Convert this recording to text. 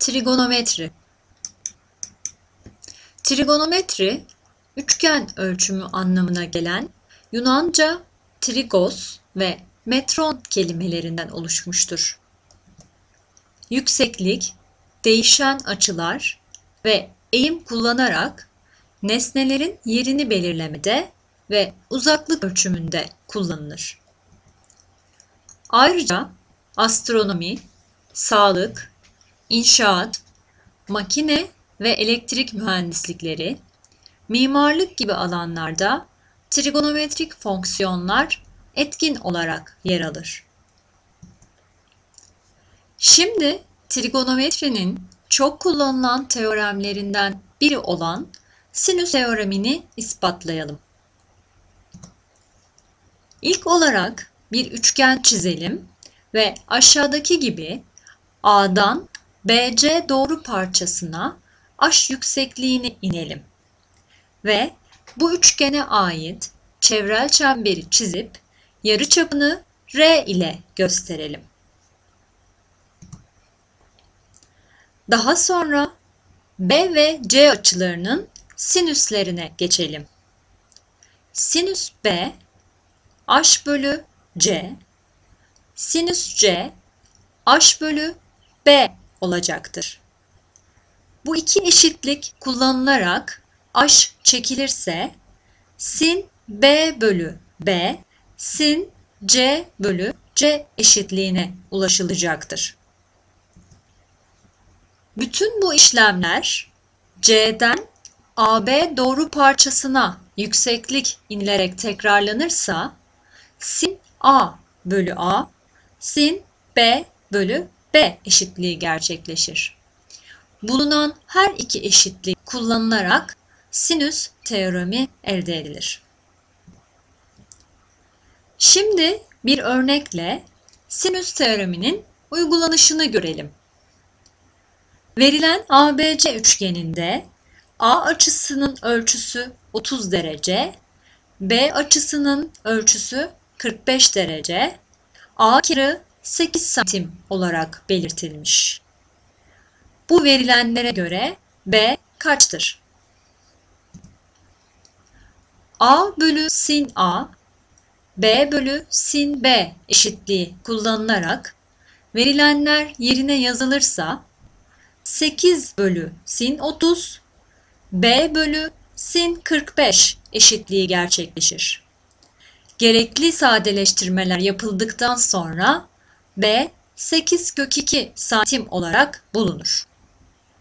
Trigonometri Trigonometri, üçgen ölçümü anlamına gelen Yunanca trigos ve metron kelimelerinden oluşmuştur. Yükseklik, değişen açılar ve eğim kullanarak nesnelerin yerini belirlemede ve uzaklık ölçümünde kullanılır. Ayrıca astronomi, sağlık, inşaat, makine ve elektrik mühendislikleri, mimarlık gibi alanlarda trigonometrik fonksiyonlar etkin olarak yer alır. Şimdi trigonometrinin çok kullanılan teoremlerinden biri olan sinüs teoremini ispatlayalım. İlk olarak bir üçgen çizelim ve aşağıdaki gibi A'dan BC doğru parçasına H yüksekliğini inelim. Ve bu üçgene ait çevrel çemberi çizip yarıçapını R ile gösterelim. Daha sonra B ve C açılarının sinüslerine geçelim. Sinüs B H bölü C sinüs C H bölü B olacaktır. Bu iki eşitlik kullanılarak H çekilirse sin B bölü B sin C bölü C eşitliğine ulaşılacaktır. Bütün bu işlemler C'den AB doğru parçasına yükseklik inilerek tekrarlanırsa sin A bölü A sin B bölü B eşitliği gerçekleşir. Bulunan her iki eşitlik kullanılarak sinüs teoremi elde edilir. Şimdi bir örnekle sinüs teoreminin uygulanışını görelim. Verilen ABC üçgeninde A açısının ölçüsü 30 derece, B açısının ölçüsü 45 derece, A kırı 8 santim olarak belirtilmiş. Bu verilenlere göre B kaçtır? A bölü sin A, B bölü sin B eşitliği kullanılarak verilenler yerine yazılırsa 8 bölü sin 30, B bölü sin 45 eşitliği gerçekleşir. Gerekli sadeleştirmeler yapıldıktan sonra B 8 kök 2 santim olarak bulunur.